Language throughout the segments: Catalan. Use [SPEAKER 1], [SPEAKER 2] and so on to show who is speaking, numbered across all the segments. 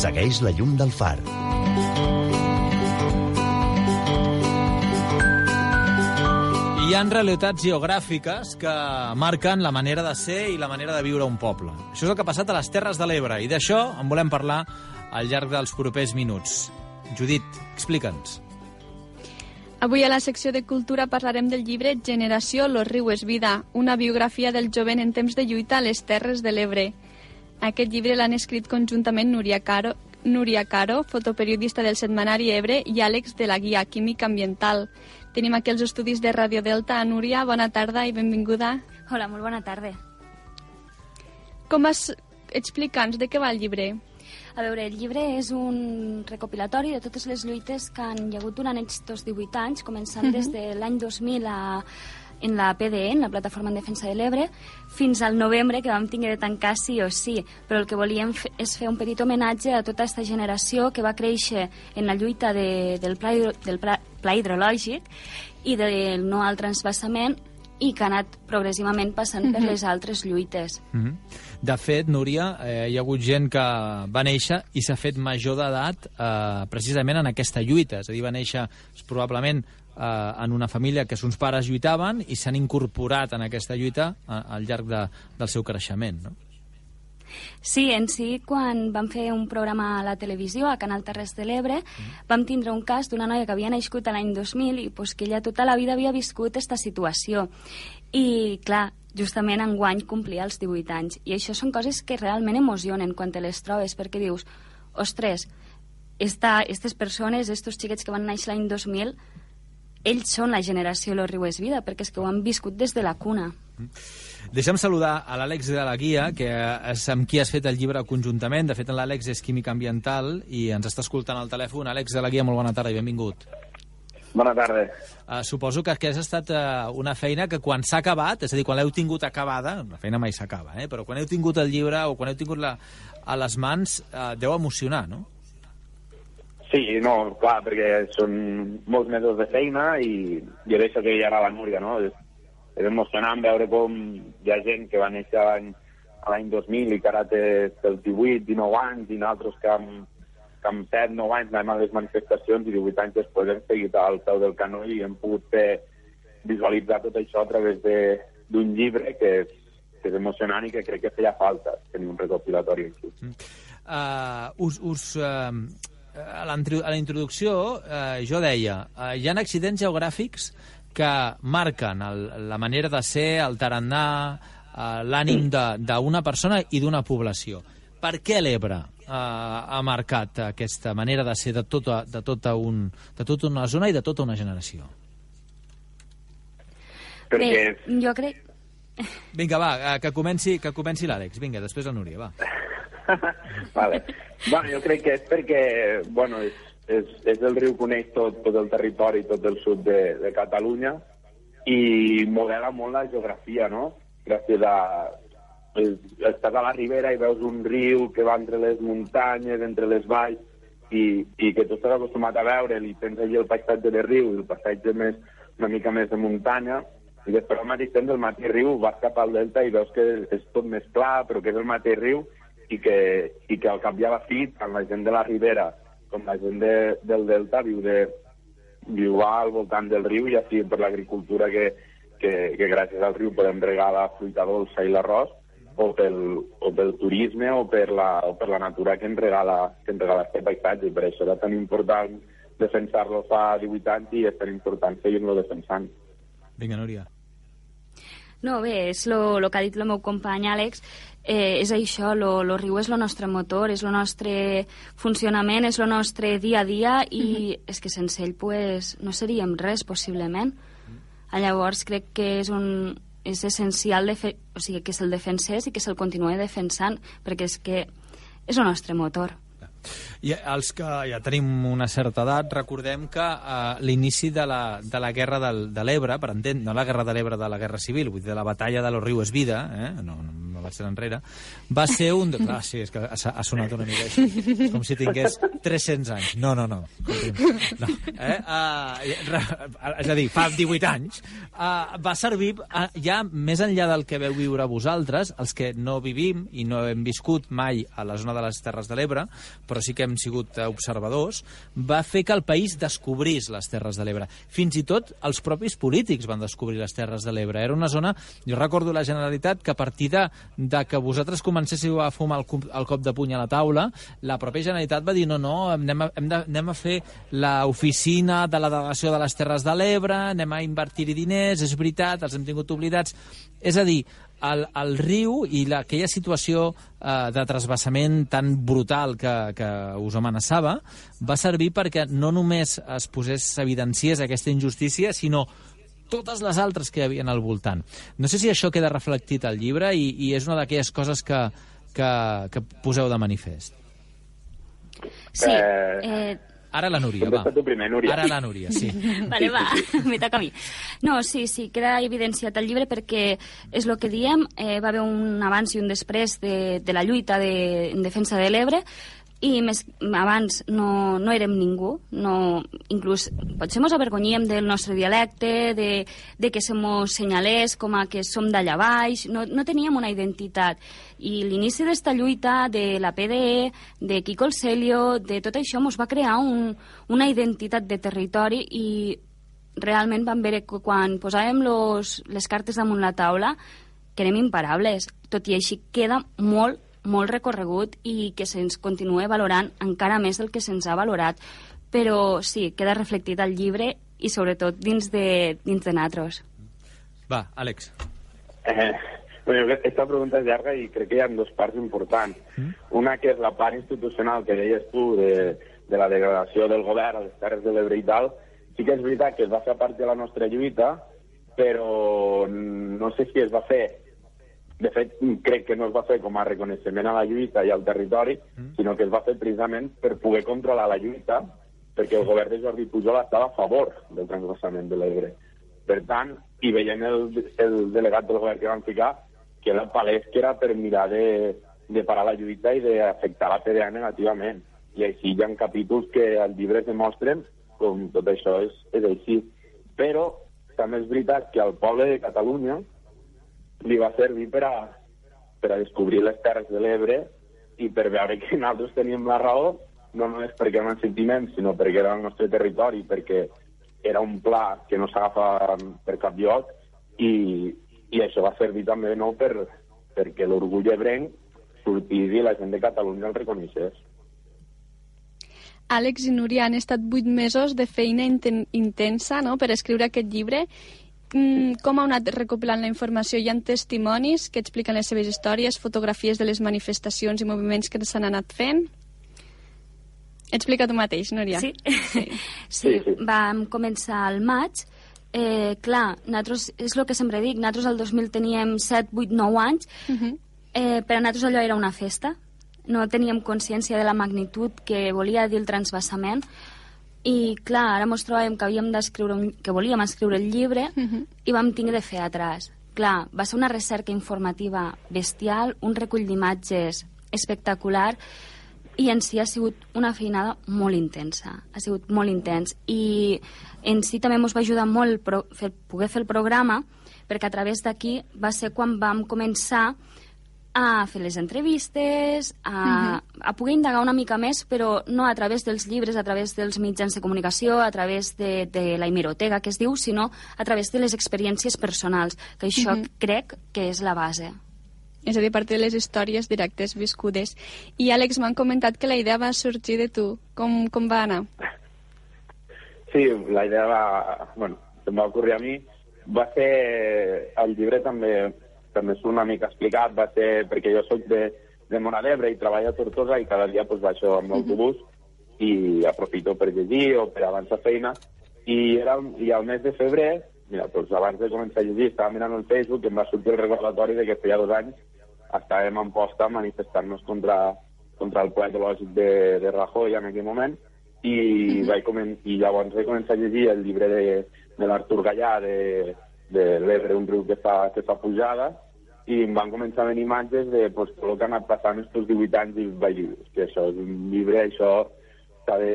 [SPEAKER 1] Segueix la llum del far.
[SPEAKER 2] Hi ha realitats geogràfiques que marquen la manera de ser i la manera de viure un poble. Això és el que ha passat a les Terres de l'Ebre i d'això en volem parlar al llarg dels propers minuts. Judit, explica'ns.
[SPEAKER 3] Avui a la secció de Cultura parlarem del llibre Generació Los riu és vida, una biografia del jovent en temps de lluita a les Terres de l'Ebre. Aquest llibre l'han escrit conjuntament Núria Caro, Núria Caro, fotoperiodista del setmanari Ebre, i Àlex de la Guia Química Ambiental. Tenim aquí els estudis de Radio Delta. Núria, bona tarda i benvinguda.
[SPEAKER 4] Hola, molt bona tarda.
[SPEAKER 3] Com es... Explica'ns de què va el llibre.
[SPEAKER 4] A veure, el llibre és un recopilatori de totes les lluites que han hi hagut durant aquests 18 anys, començant uh -huh. des de l'any 2000 a, en la PDE, en la Plataforma en Defensa de l'Ebre, fins al novembre, que vam tinguer de tancar sí o sí. Però el que volíem és fer un petit homenatge a tota aquesta generació que va créixer en la lluita de, del, pla, del pla, pla hidrològic i del no al transbassament i que ha anat progressivament passant mm -hmm. per les altres lluites.
[SPEAKER 2] Mm -hmm. De fet, Núria, eh, hi ha hagut gent que va néixer i s'ha fet major d'edat eh, precisament en aquesta lluita. És a dir, va néixer probablement eh, en una família que uns pares lluitaven i s'han incorporat en aquesta lluita eh, al llarg de, del seu creixement. No?
[SPEAKER 4] Sí, en si, quan vam fer un programa a la televisió, a Canal Terres de l'Ebre, mm. vam tindre un cas d'una noia que havia nascut l'any 2000 i pues, que ella tota la vida havia viscut aquesta situació. I, clar, justament enguany complia els 18 anys. I això són coses que realment emocionen quan te les trobes, perquè dius, ostres, esta, aquestes persones, estos xiquets que van néixer l'any 2000, ells són la generació Los Riu és Vida, perquè és que ho han viscut des de la cuna. Mm.
[SPEAKER 2] Deixa'm saludar a l'Àlex de la Guia, que és amb qui has fet el llibre conjuntament. De fet, l'Àlex és químic ambiental i ens està escoltant al telèfon. Àlex de la Guia, molt bona tarda i benvingut.
[SPEAKER 5] Bona tarda.
[SPEAKER 2] Uh, suposo que aquesta ha estat uh, una feina que quan s'ha acabat, és a dir, quan l'heu tingut acabada, la feina mai s'acaba, eh? però quan heu tingut el llibre o quan heu tingut la, a les mans, uh, deu emocionar, no?
[SPEAKER 5] Sí, no, clar, perquè són molts mesos de feina i, és això que ja era la Núria, no? És, és emocionant veure com hi ha gent que va néixer l'any 2000 i que ara té els 18, 19 anys i nosaltres que amb, que amb 7, 9 anys anem a les manifestacions i 18 anys després hem seguit al peu del canó i hem pogut fer, visualitzar tot això a través d'un llibre que és, que és emocionant i que crec que feia falta tenir un recopilatori aquí. Mm.
[SPEAKER 2] Uh, us, us, uh, a la introducció uh, jo deia, uh, hi ha accidents geogràfics que marquen el, la manera de ser, el tarannà, eh, l'ànim d'una persona i d'una població. Per què l'Ebre eh, ha marcat aquesta manera de ser de tota, de, tota un, de tota una zona i de tota una generació?
[SPEAKER 5] Perquè...
[SPEAKER 4] Bé, jo crec...
[SPEAKER 2] Vinga, va, eh, que comenci, que comenci l'Àlex. Vinga, després la Núria, va.
[SPEAKER 5] vale. bueno, jo crec que és perquè, bueno, és, és, és el riu que uneix tot, tot el territori, tot el sud de, de Catalunya i modela molt la geografia, no? Gràcies a... Estàs a la ribera i veus un riu que va entre les muntanyes, entre les valls, i, i que tu estàs acostumat a veure i tens allà el paisatge de riu, el paisatge més, una mica més de muntanya, i després al mateix temps el mateix riu vas cap al delta i veus que és tot més clar, però que és el mateix riu i que, i que al cap i a la fi, tant la gent de la ribera com la gent de, del Delta viu, de, viu al voltant del riu, ja sigui per l'agricultura que, que, que gràcies al riu podem regar la fruita dolça i l'arròs, o pel, o pel turisme o per, la, o per la natura que ens regala, que ens regala aquest paisatge. I per això era tan important defensar-lo fa 18 anys i és tan important seguir-lo defensant.
[SPEAKER 2] Vinga, Núria.
[SPEAKER 4] No, bé, és el que ha dit el meu company Àlex, eh, és això, lo, lo riu és el nostre motor, és el nostre funcionament, és el nostre dia a dia i mm -hmm. és que sense ell pues, no seríem res, possiblement. Mm -hmm. Llavors crec que és un, és essencial de fer, o sigui, que se'l defensés i que se'l continuï defensant, perquè és que és el nostre motor.
[SPEAKER 2] I els que ja tenim una certa edat, recordem que uh, l'inici de, la, de la guerra del, de l'Ebre, per entendre, no la guerra de l'Ebre de la Guerra Civil, vull dir, de la batalla de los rius vida, eh? no, no, me vaig anar enrere, va ser un... De... Ah, sí, és que ha, ha sonat una mica així. És com si tingués 300 anys. No, no, no. no. Eh? Uh, és a dir, fa 18 anys. Uh, va servir, uh, ja més enllà del que veu viure vosaltres, els que no vivim i no hem viscut mai a la zona de les Terres de l'Ebre, però sí que hem sigut observadors, va fer que el país descobrís les Terres de l'Ebre. Fins i tot els propis polítics van descobrir les Terres de l'Ebre. Era una zona... Jo recordo la Generalitat que a partir de, de que vosaltres comencéssiu a fumar el, el cop de puny a la taula, la pròpia Generalitat va dir no, no, anem a, hem de, anem a fer l'oficina de la delegació de les Terres de l'Ebre, anem a invertir-hi diners, és veritat, els hem tingut oblidats. És a dir, el, el riu i la, aquella situació eh, de trasbassament tan brutal que, que us amenaçava va servir perquè no només es posés, s'evidenciés aquesta injustícia, sinó totes les altres que hi havia al voltant. No sé si això queda reflectit al llibre i, i és una d'aquelles coses que, que, que poseu de manifest.
[SPEAKER 4] Sí, eh, eh
[SPEAKER 2] Ara la Núria, va.
[SPEAKER 5] tu primer, Núria.
[SPEAKER 2] Ara la Núria, sí.
[SPEAKER 4] vale, va, me toca a mi. No, sí, sí, queda evidenciat al llibre perquè és el que diem, eh, va haver un abans i un després de, de la lluita de, en defensa de l'Ebre, i més, abans no, no érem ningú, no, inclús potser ens avergonyíem del nostre dialecte, de, de que se mos senyalés com a que som d'allà baix, no, no teníem una identitat. I l'inici d'esta lluita de la PDE, de Quico el Celio, de tot això, ens va crear un, una identitat de territori i realment vam veure que quan posàvem los, les cartes damunt la taula que érem imparables, tot i així queda molt molt recorregut i que se'ns continue valorant encara més del que se'ns ha valorat. Però sí, queda reflectit al llibre i sobretot dins de, dins de natros.
[SPEAKER 2] Va, Àlex.
[SPEAKER 5] Eh, bueno, aquesta pregunta és llarga i crec que hi ha dues parts importants. Mm? Una que és la part institucional que deies tu de, de la degradació del govern a les Terres de l'Ebre i tal. Sí que és veritat que es va fer part de la nostra lluita, però no sé si es va fer de fet, crec que no es va fer com a reconeixement a la lluita i al territori, mm. sinó que es va fer precisament per poder controlar la lluita, perquè el govern de Jordi Pujol estava a favor del transversament de l'Ebre. Per tant, i veient el, el delegat del govern que van ficar, que era palès que era per mirar de, de parar la lluita i d'afectar la PDA negativament. I així hi ha capítols que al llibre demostren com tot això és, és així. Però també és veritat que al poble de Catalunya li va servir per a, per a descobrir les Terres de l'Ebre i per veure que nosaltres teníem la raó, no només perquè eren sentiments, sinó perquè era el nostre territori, perquè era un pla que no s'agafa per cap lloc i, i això va servir també no, per, perquè l'orgull ebrenc sortís i la gent de Catalunya el reconeixés.
[SPEAKER 3] Àlex i Núria han estat vuit mesos de feina inten intensa no?, per escriure aquest llibre com ha anat recopilant la informació? Hi ha testimonis que expliquen les seves històries, fotografies de les manifestacions i moviments que s'han anat fent? Explica tu mateix, Núria.
[SPEAKER 4] Sí, sí. sí vam començar al maig. Eh, clar, nosaltres, és el que sempre dic, nosaltres el 2000 teníem 7, 8, 9 anys, uh -huh. eh, per a nosaltres allò era una festa, no teníem consciència de la magnitud que volia dir el transvasament, i, clar, ara ens trobàvem que havíem d'escriure un... que volíem escriure el llibre uh mhm. -huh. i vam tenir de fer atrás. Clar, va ser una recerca informativa bestial, un recull d'imatges espectacular i en si ha sigut una feinada molt intensa, ha sigut molt intens i en si també ens va ajudar molt pro, fer, poder fer el programa perquè a través d'aquí va ser quan vam començar a fer les entrevistes, a, uh -huh. a poder indagar una mica més, però no a través dels llibres, a través dels mitjans de comunicació, a través de, de la hemerotega, que es diu, sinó a través de les experiències personals, que això uh -huh. crec que és la base.
[SPEAKER 3] És a dir, a partir de les històries directes viscudes. I, Àlex, m'han comentat que la idea va sorgir de tu. Com, com va anar?
[SPEAKER 5] Sí, la idea va... Bueno, em va ocórrer a mi. Va ser... El llibre també també és una mica explicat, va ser perquè jo sóc de, de Mora d'Ebre i treballo a Tortosa i cada dia pues, baixo amb l'autobús uh -huh. i aprofito per llegir o per avançar feina. I, era, i al mes de febrer, mira, doncs abans de començar a llegir, estava mirant el Facebook i em va sortir el recordatori de que feia dos anys estàvem en posta manifestant-nos contra, contra el ple ecològic de, de Rajoy en aquell moment i, uh -huh. vaig comen i llavors vaig començar a llegir el llibre de, de l'Artur Gallà de, de l'Ebre, un riu que fa, que fa pujada, i em van començar a venir imatges de pues, tot el que ha anat passant estos 18 anys i vaig dir, que això és un llibre, això s'ha de,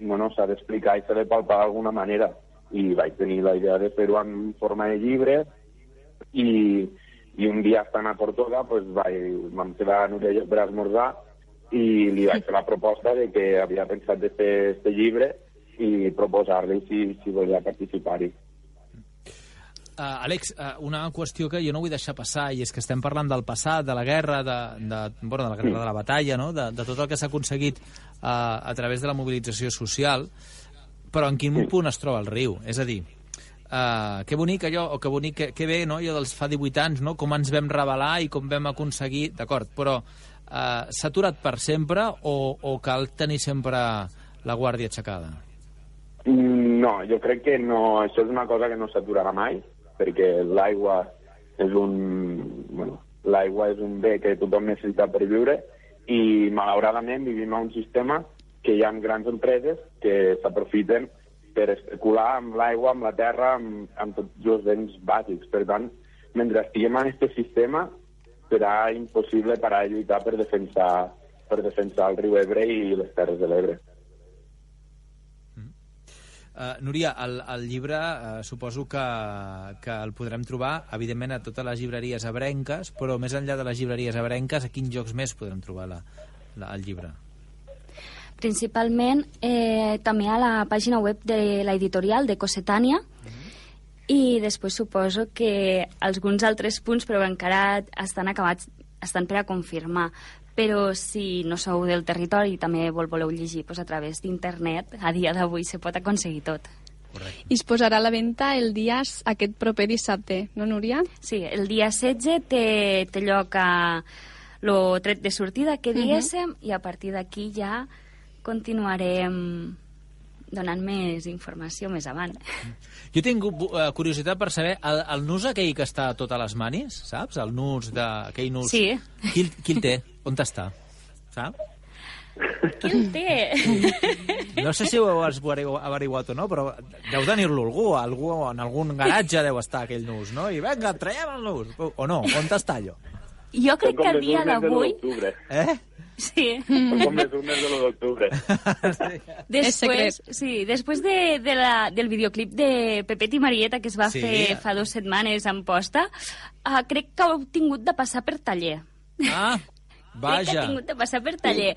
[SPEAKER 5] bueno, d'explicar i s'ha de palpar d'alguna manera. I vaig tenir la idea de fer-ho en forma de llibre i, i un dia estant a Portoga pues, vaig, vam quedar a Núria per esmorzar i li vaig fer la proposta de que havia pensat de fer este llibre i proposar-li si, si volia participar-hi.
[SPEAKER 2] Uh, Àlex, uh, una qüestió que jo no vull deixar passar, i és que estem parlant del passat, de la guerra, de, de, bueno, de la guerra, de la batalla, no? de, de tot el que s'ha aconseguit uh, a través de la mobilització social, però en quin punt es troba el riu? És a dir, uh, que bonic allò, o que bonic, que, que bé, no?, allò dels fa 18 anys, no?, com ens vam revelar i com vam aconseguir... D'acord, però uh, s'ha aturat per sempre o, o cal tenir sempre la guàrdia aixecada?
[SPEAKER 5] No, jo crec que no, això és una cosa que no s'aturarà mai, perquè l'aigua és un... Bueno, l'aigua és un bé que tothom necessita per viure i malauradament vivim en un sistema que hi ha grans empreses que s'aprofiten per especular amb l'aigua, amb la terra, amb, amb tots els béns bàsics. Per tant, mentre estiguem en aquest sistema, serà impossible parar de lluitar per defensar, per defensar el riu Ebre i les Terres de l'Ebre.
[SPEAKER 2] Uh, Núria, el, el llibre uh, suposo que, que el podrem trobar, evidentment, a totes les llibreries abrenques, però més enllà de les llibreries abrenques, a quins jocs més podrem trobar la, la, el llibre?
[SPEAKER 4] Principalment eh, també a la pàgina web de l'editorial de Cosetània. I després suposo que alguns altres punts però encara estan acabats, estan per a confirmar però si no sou del territori i també vol voleu llegir pues, a través d'internet, a dia d'avui se pot aconseguir tot.
[SPEAKER 2] Correcte.
[SPEAKER 3] I es posarà a la venda el dia aquest proper dissabte, no, Núria?
[SPEAKER 4] Sí, el dia 16 té, té lloc a lo tret de sortida que diguéssim i a partir d'aquí ja continuarem donant més informació més avant.
[SPEAKER 2] Jo tinc uh, curiositat per saber el, el nus aquell que està a les manis, saps? El nus de... aquell nus...
[SPEAKER 4] Sí.
[SPEAKER 2] Qui, qui el té? On està? Saps?
[SPEAKER 4] Qui el té?
[SPEAKER 2] No sé si ho heu averiguat o no, però deu tenir-lo algú, algú. En algun garatge deu estar aquell nus, no? I vinga, traiem el nus. O no? On està allò?
[SPEAKER 4] Jo crec que a dia d'avui...
[SPEAKER 2] Eh?
[SPEAKER 4] Sí.
[SPEAKER 5] Són com les urnes de.
[SPEAKER 4] Després, sí, després de, de la, del videoclip de Pepet i Marieta que es va
[SPEAKER 2] Sí.
[SPEAKER 4] fer fa dues setmanes en posta, uh, crec que heu tingut de passar per taller.
[SPEAKER 2] Ah,
[SPEAKER 4] Crec que
[SPEAKER 2] vaja.
[SPEAKER 4] ha tingut de passar per taller.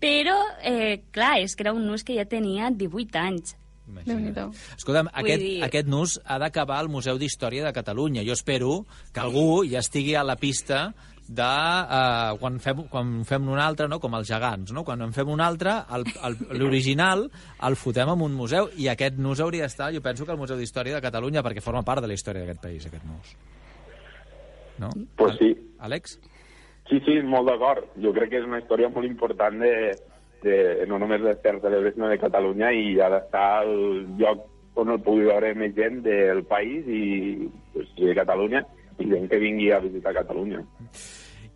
[SPEAKER 4] Però, eh, clar, és que era un nus que ja tenia 18 anys.
[SPEAKER 2] Escolta'm,
[SPEAKER 4] Vull
[SPEAKER 2] aquest,
[SPEAKER 4] dir-
[SPEAKER 2] aquest nus ha d'acabar al Museu d'Història de Catalunya. Jo espero que algú ja estigui a la pista de uh, quan, fem, quan fem un altre, no? com els gegants, no? quan en fem un altre, el- el- l'original el fotem en un museu i aquest nus hauria d'estar, jo penso que al Museu d'Història de Catalunya perquè forma part de la història d'aquest país, aquest nus. No?
[SPEAKER 5] Pues sí.
[SPEAKER 2] Àlex?
[SPEAKER 5] Sí, sí, molt d'acord. Jo crec que és una història molt important de, de no només les Terres de l'Ebre, sinó de Catalunya i ha d'estar al lloc on el pugui veure més gent del país i, pues, de Catalunya i gent que vingui a visitar Catalunya.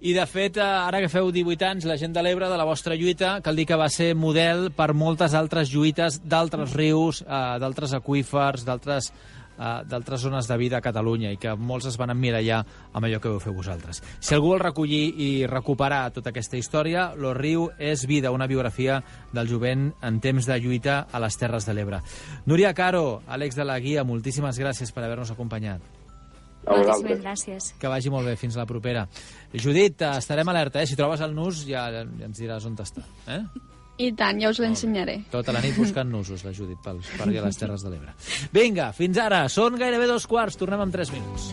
[SPEAKER 2] I, de fet, eh, ara que feu 18 anys, la gent de l'Ebre, de la vostra lluita, cal dir que va ser model per moltes altres lluites d'altres rius, eh, d'altres aquífers, d'altres eh, d'altres zones de vida a Catalunya i que molts es van emmirallar amb allò que vau fer vosaltres. Si algú vol recollir i recuperar tota aquesta història, Lo Riu és vida, una biografia del jovent en temps de lluita a les Terres de l'Ebre. Núria Caro, Àlex de la Guia, moltíssimes gràcies per haver-nos acompanyat.
[SPEAKER 5] A
[SPEAKER 4] Moltíssimes
[SPEAKER 5] vosaltres.
[SPEAKER 4] gràcies.
[SPEAKER 2] Que vagi molt bé, fins la propera. Judit, estarem alerta, eh? Si trobes el nus ja, ja ens diràs on està. Eh?
[SPEAKER 3] I tant, ja us l'ensenyaré.
[SPEAKER 2] Tota la nit buscant nusos, la Judit, pel, per a les Terres de l'Ebre. Vinga, fins ara. Són gairebé dos quarts. Tornem en tres minuts.